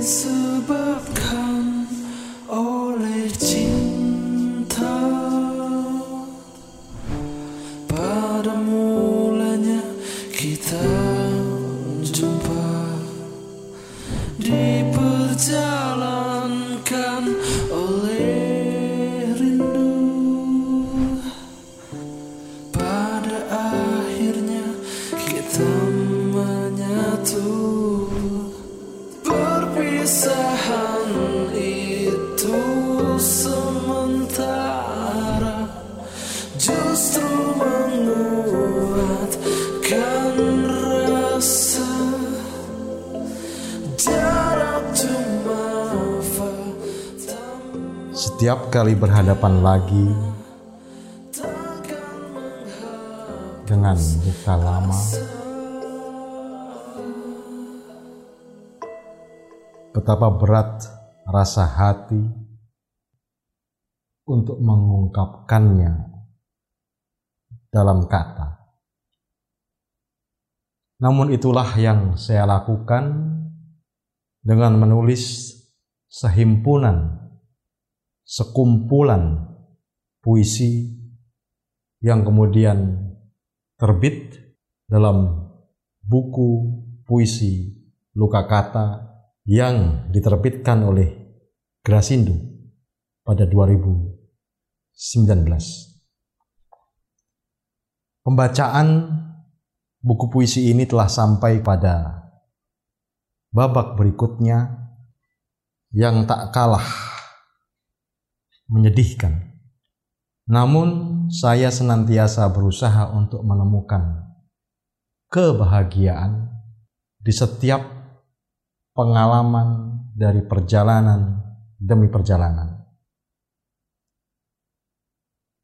disebabkan oleh cinta Justru menguatkan rasa. Jarak cuma fakta Setiap kali berhadapan lagi dengan luka lama, betapa berat rasa hati untuk mengungkapkannya dalam kata. Namun itulah yang saya lakukan dengan menulis sehimpunan, sekumpulan puisi yang kemudian terbit dalam buku puisi Luka Kata yang diterbitkan oleh Grasindo pada 2019. Pembacaan buku puisi ini telah sampai pada babak berikutnya yang tak kalah menyedihkan. Namun saya senantiasa berusaha untuk menemukan kebahagiaan di setiap pengalaman dari perjalanan demi perjalanan.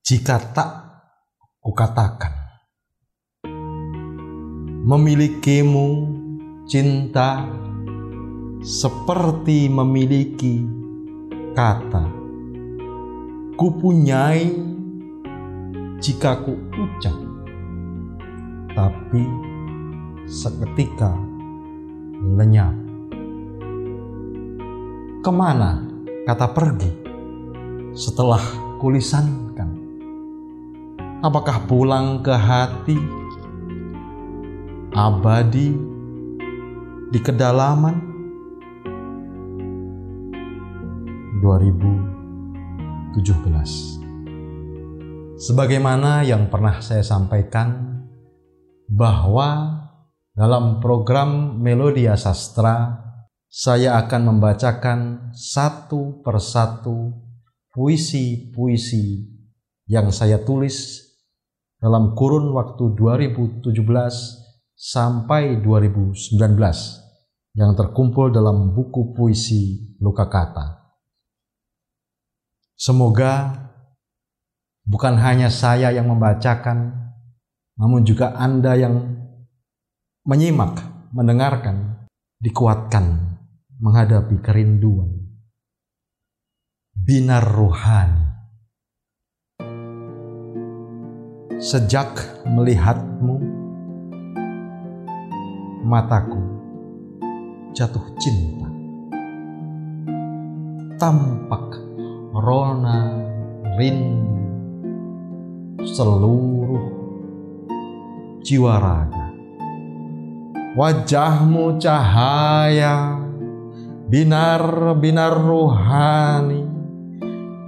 Jika tak kukatakan, memilikimu cinta seperti memiliki kata. Kupunyai jika ku ucap, tapi seketika lenyap. Ke mana kata pergi setelah kulisankan? Apakah pulang ke hati abadi di kedalaman 2017 Sebagaimana yang pernah saya sampaikan bahwa dalam program Melodia Sastra saya akan membacakan satu persatu puisi-puisi yang saya tulis dalam kurun waktu 2017 sampai 2019 yang terkumpul dalam buku puisi Luka Kata. Semoga bukan hanya saya yang membacakan, namun juga Anda yang menyimak, mendengarkan, dikuatkan menghadapi kerinduan. Binar Ruhani Sejak melihatmu, mataku jatuh cinta. Tampak rona rindu seluruh jiwa raga. Wajahmu cahaya, binar-binar rohani,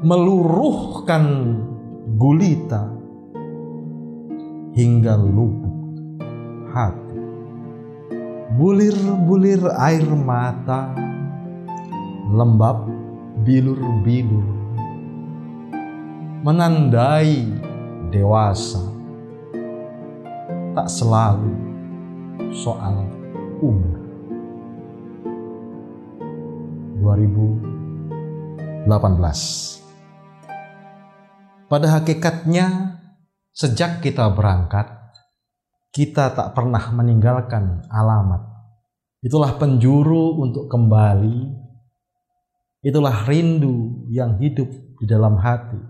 meluruhkan gulita hingga lubuk hati. Bulir-bulir air mata, lembab bilur-bilur, menandai dewasa, tak selalu soal umur. 2018 Pada hakikatnya, sejak kita berangkat, kita tak pernah meninggalkan alamat. Itulah penjuru untuk kembali. Itulah rindu yang hidup di dalam hati.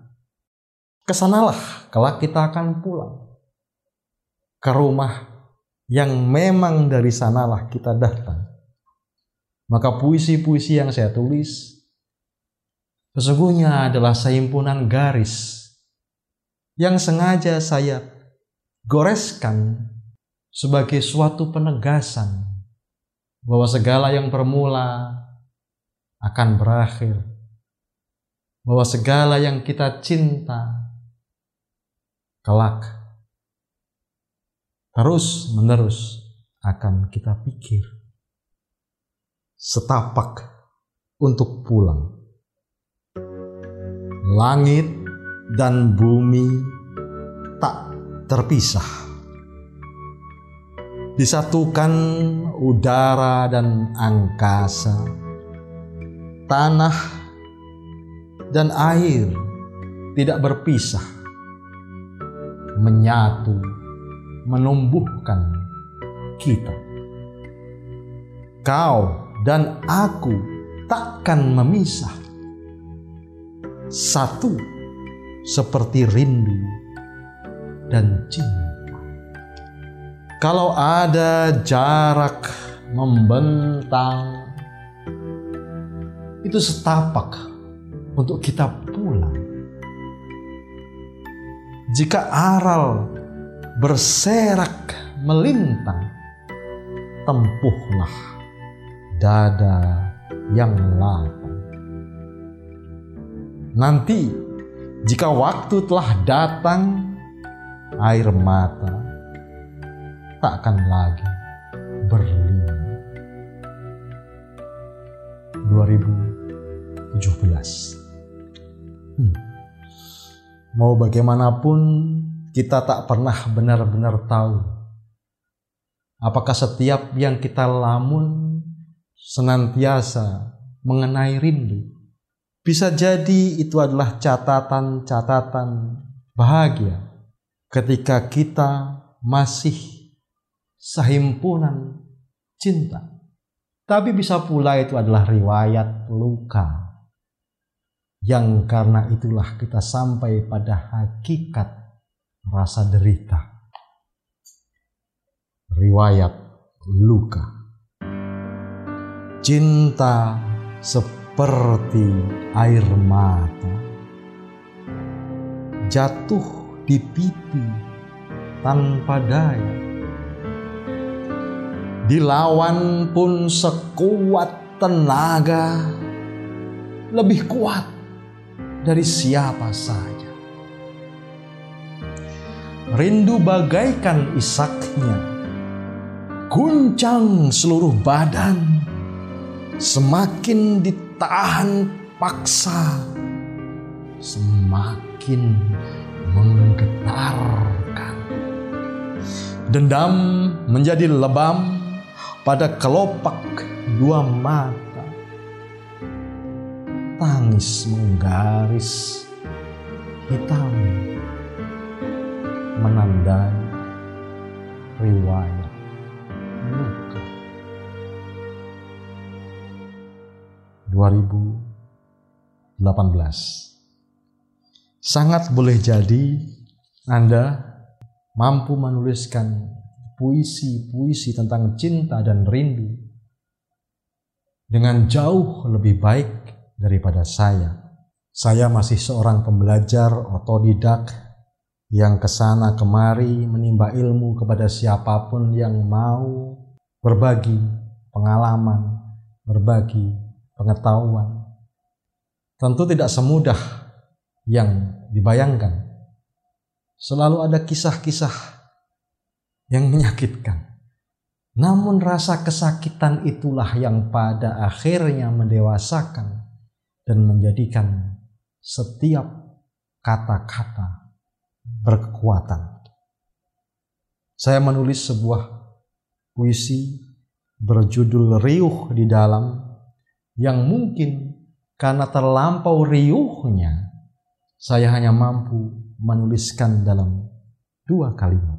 Ke sanalah kelak kita akan pulang ke rumah yang memang dari sanalah kita datang. Maka puisi-puisi yang saya tulis sesungguhnya adalah sehimpunan garis yang sengaja saya goreskan sebagai suatu penegasan bahwa segala yang bermula akan berakhir. Bahwa segala yang kita cinta kelak terus menerus akan kita pikir setapak untuk pulang. Langit dan bumi tak terpisah. Disatukan udara dan angkasa, tanah dan air tidak berpisah, menyatu, menumbuhkan kita. Kau dan aku takkan memisah. Satu seperti rindu dan cinta. Kalau ada jarak membentang, itu setapak untuk kita pulang. Jika aral berserak melintang, tempuhlah dada yang lapang. Nanti, jika waktu telah datang, air mata takkan lagi berlindung. 2017 hmm. Mau bagaimanapun kita tak pernah benar-benar tahu apakah setiap yang kita lamun senantiasa mengenai rindu. Bisa jadi itu adalah catatan-catatan bahagia ketika kita masih sehimpunan cinta. Tapi bisa pula itu adalah riwayat luka. Yang karena itulah kita sampai pada hakikat rasa derita. Riwayat luka. Cinta seperti air mata jatuh di pipi tanpa daya Dilawan pun sekuat tenaga, lebih kuat dari siapa saja. Rindu bagaikan isaknya, guncang seluruh badan, semakin ditahan paksa, semakin menggetarkan. Dendam menjadi lebam, pada kelopak dua mata. Tangis menggaris hitam menandai riwayat luka. 2018 Sangat boleh jadi Anda mampu menuliskan puisi-puisi tentang cinta dan rindu dengan jauh lebih baik daripada saya. Saya masih seorang pembelajar otodidak yang ke sana kemari menimba ilmu kepada siapa pun yang mau berbagi pengalaman, berbagi pengetahuan. Tentu tidak semudah yang dibayangkan. Selalu ada kisah-kisah yang menyakitkan. Namun rasa kesakitan itulah yang pada akhirnya mendewasakan dan menjadikan setiap kata-kata berkekuatan. Saya menulis sebuah puisi berjudul Riuh di dalam yang mungkin karena terlampau riuhnya saya hanya mampu menuliskan dalam dua kalimat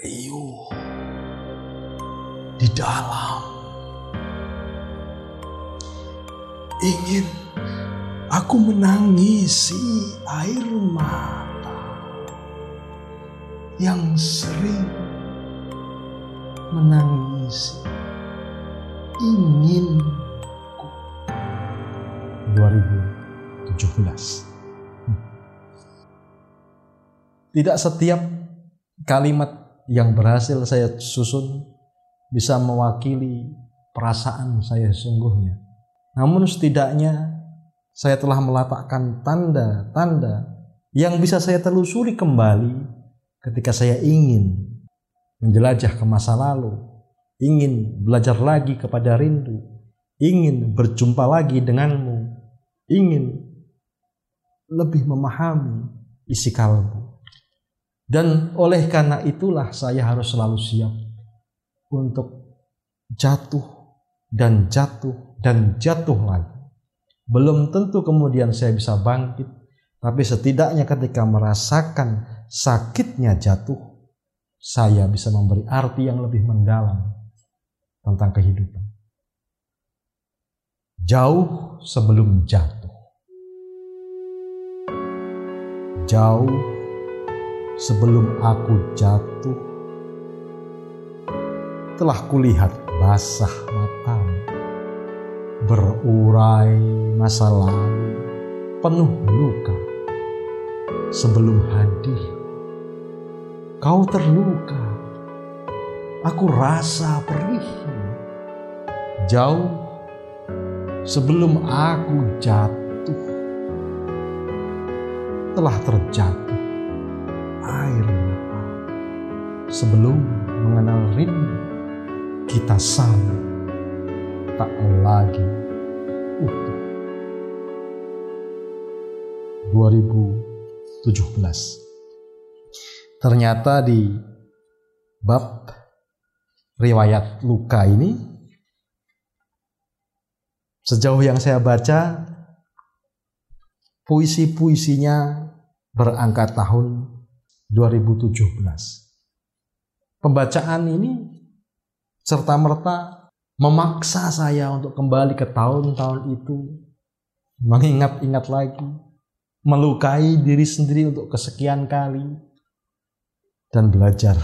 riuh. Di dalam. Ingin aku menangisi air mata yang sering menangisi ingin 2017 Tidak setiap kalimat yang berhasil saya susun bisa mewakili perasaan saya sesungguhnya. Namun setidaknya saya telah meletakkan tanda-tanda yang bisa saya telusuri kembali ketika saya ingin menjelajah ke masa lalu, ingin belajar lagi kepada rindu, ingin berjumpa lagi denganmu, ingin lebih memahami isi kalbu. Dan oleh karena itulah saya harus selalu siap untuk jatuh dan jatuh dan jatuh lagi. Belum tentu kemudian saya bisa bangkit, tapi setidaknya ketika merasakan sakitnya jatuh, saya bisa memberi arti yang lebih mendalam tentang kehidupan. Jauh sebelum jatuh. Jauh sebelum aku jatuh, telah kulihat basah matamu, berurai masa lalu, penuh luka. Sebelum hadir, kau terluka. Aku rasa perihnya. Jauh sebelum aku jatuh, telah terjatuh air. Sebelum mengenal rindu, kita sama tak lagi utuh. 2017 Ternyata di bab riwayat luka ini sejauh yang saya baca puisi-puisinya berangkat tahun 2017. Pembacaan ini serta merta memaksa saya untuk kembali ke tahun-tahun itu, mengingat-ingat lagi, melukai diri sendiri untuk kesekian kali, dan belajar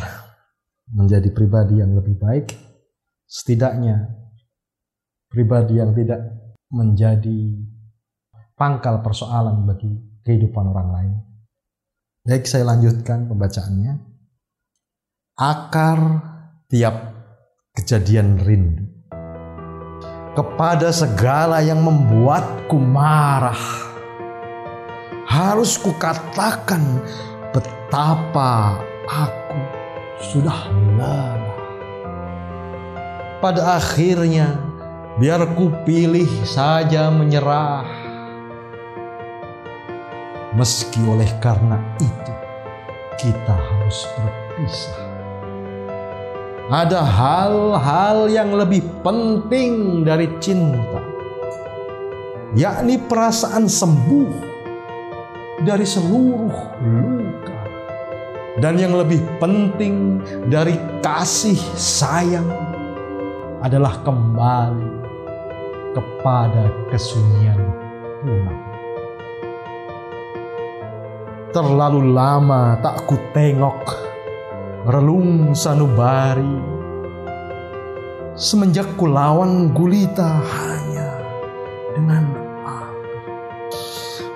menjadi pribadi yang lebih baik, setidaknya pribadi yang tidak menjadi pangkal persoalan bagi kehidupan orang lain. Baik, saya lanjutkan pembacaannya. Akar tiap kejadian rindu kepada segala yang membuatku marah. Harus kukatakan betapa aku sudah lelah. Pada akhirnya, biar ku pilih saja menyerah. Meski oleh karena itu, kita harus berpisah. Ada hal-hal yang lebih penting dari cinta, yakni perasaan sembuh dari seluruh luka. Dan yang lebih penting dari kasih sayang adalah kembali kepada kesunyian pulang. Terlalu lama tak ku tengok relung sanubari semenjak ku lawan gulita hanya dengan api.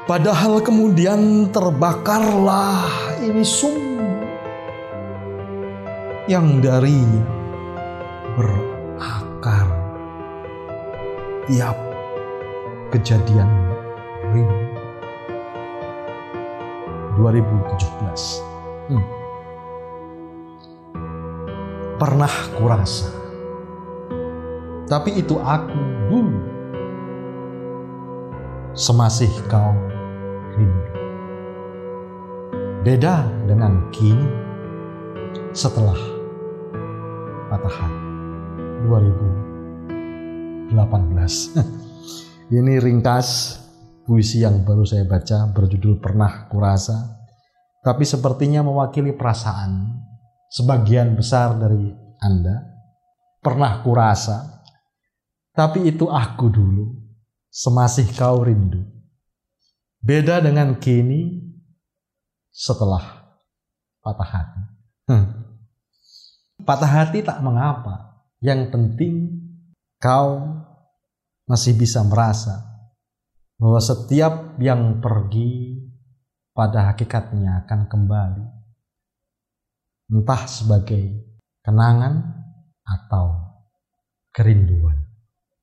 Padahal kemudian terbakarlah ini sumber yang darinya berakar tiap kejadian rindu. 2017. Hmm. Pernah kurasa. Tapi itu aku dulu. Semasih kau rindu. Beda dengan kini setelah patah hati 2018. Ini ringkas puisi yang baru saya baca berjudul Pernah Kurasa, tapi sepertinya mewakili perasaan sebagian besar dari Anda. Pernah kurasa, tapi itu aku dulu, semasih kau rindu. Beda dengan kini setelah patah hati. Hmm. Patah hati tak mengapa, yang penting kau masih bisa merasa bahwa setiap yang pergi pada hakikatnya akan kembali, entah sebagai kenangan atau kerinduan.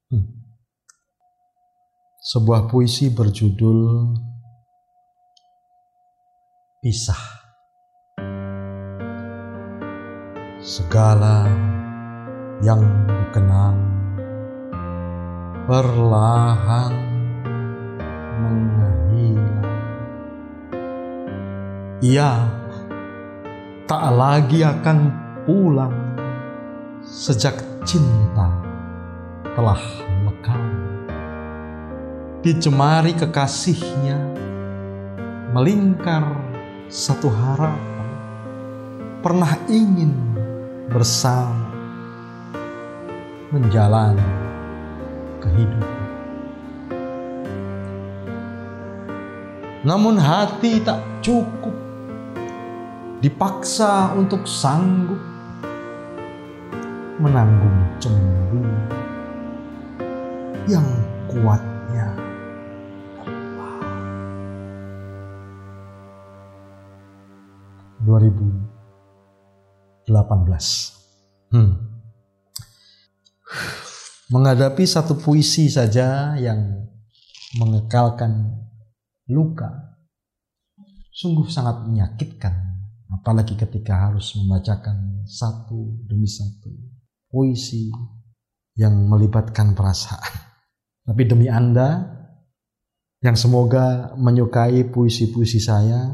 Hmm. Sebuah puisi berjudul Pisah. Segala yang dikenang perlahan menghilang. Ia tak lagi akan pulang sejak cinta telah lekang. Dicemari kekasihnya, melingkar satu harapan, pernah ingin bersama menjalani kehidupan. Namun hati tak cukup dipaksa untuk sanggup menanggung cemburu yang kuatnya Allah. 2018 hmm. Menghadapi satu puisi saja yang mengekalkan luka sungguh sangat menyakitkan apalagi ketika harus membacakan satu demi satu puisi yang melibatkan perasaan. Tapi demi Anda yang semoga menyukai puisi-puisi saya,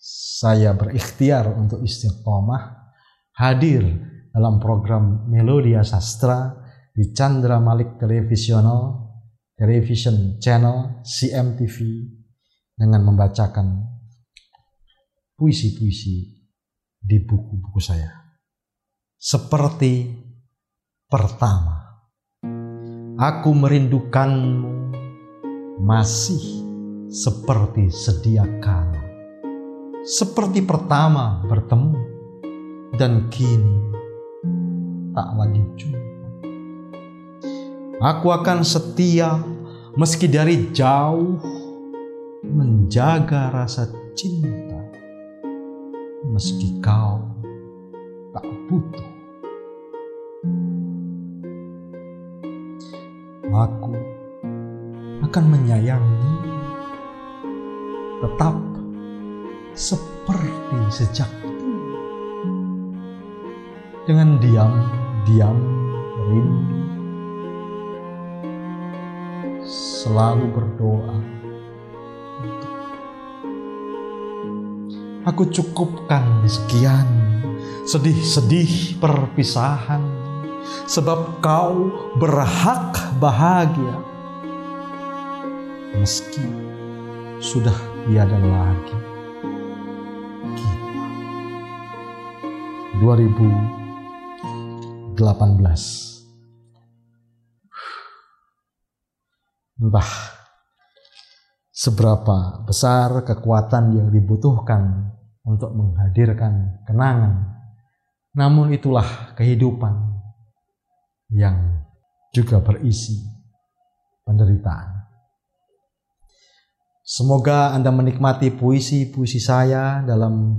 saya berikhtiar untuk istiqomah hadir dalam program Melodia Sastra di Chandra Malik Televisional, Television Channel, CMTV dengan membacakan puisi-puisi di buku-buku saya. Seperti pertama, aku merindukanmu masih seperti sedia kala. Seperti pertama bertemu dan kini tak lagi jumpa. Aku akan setia meski dari jauh menjaga rasa cinta meski kau tak butuh. Aku akan menyayangi tetap seperti sejak dulu. Dengan diam-diam rindu selalu berdoa. Aku cukupkan sekian sedih-sedih perpisahan sebab kau berhak bahagia. Meski sudah tiada lagi. Kita. 2018 entah seberapa besar kekuatan yang dibutuhkan untuk menghadirkan kenangan. Namun itulah kehidupan yang juga berisi penderitaan. Semoga Anda menikmati puisi-puisi saya dalam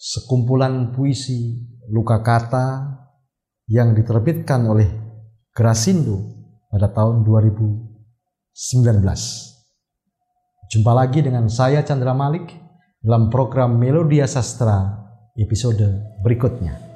sekumpulan puisi luka kata yang diterbitkan oleh Grasindo pada tahun 2019. Jumpa lagi dengan saya Chandra Malik dalam program Melodia Sastra episode berikutnya.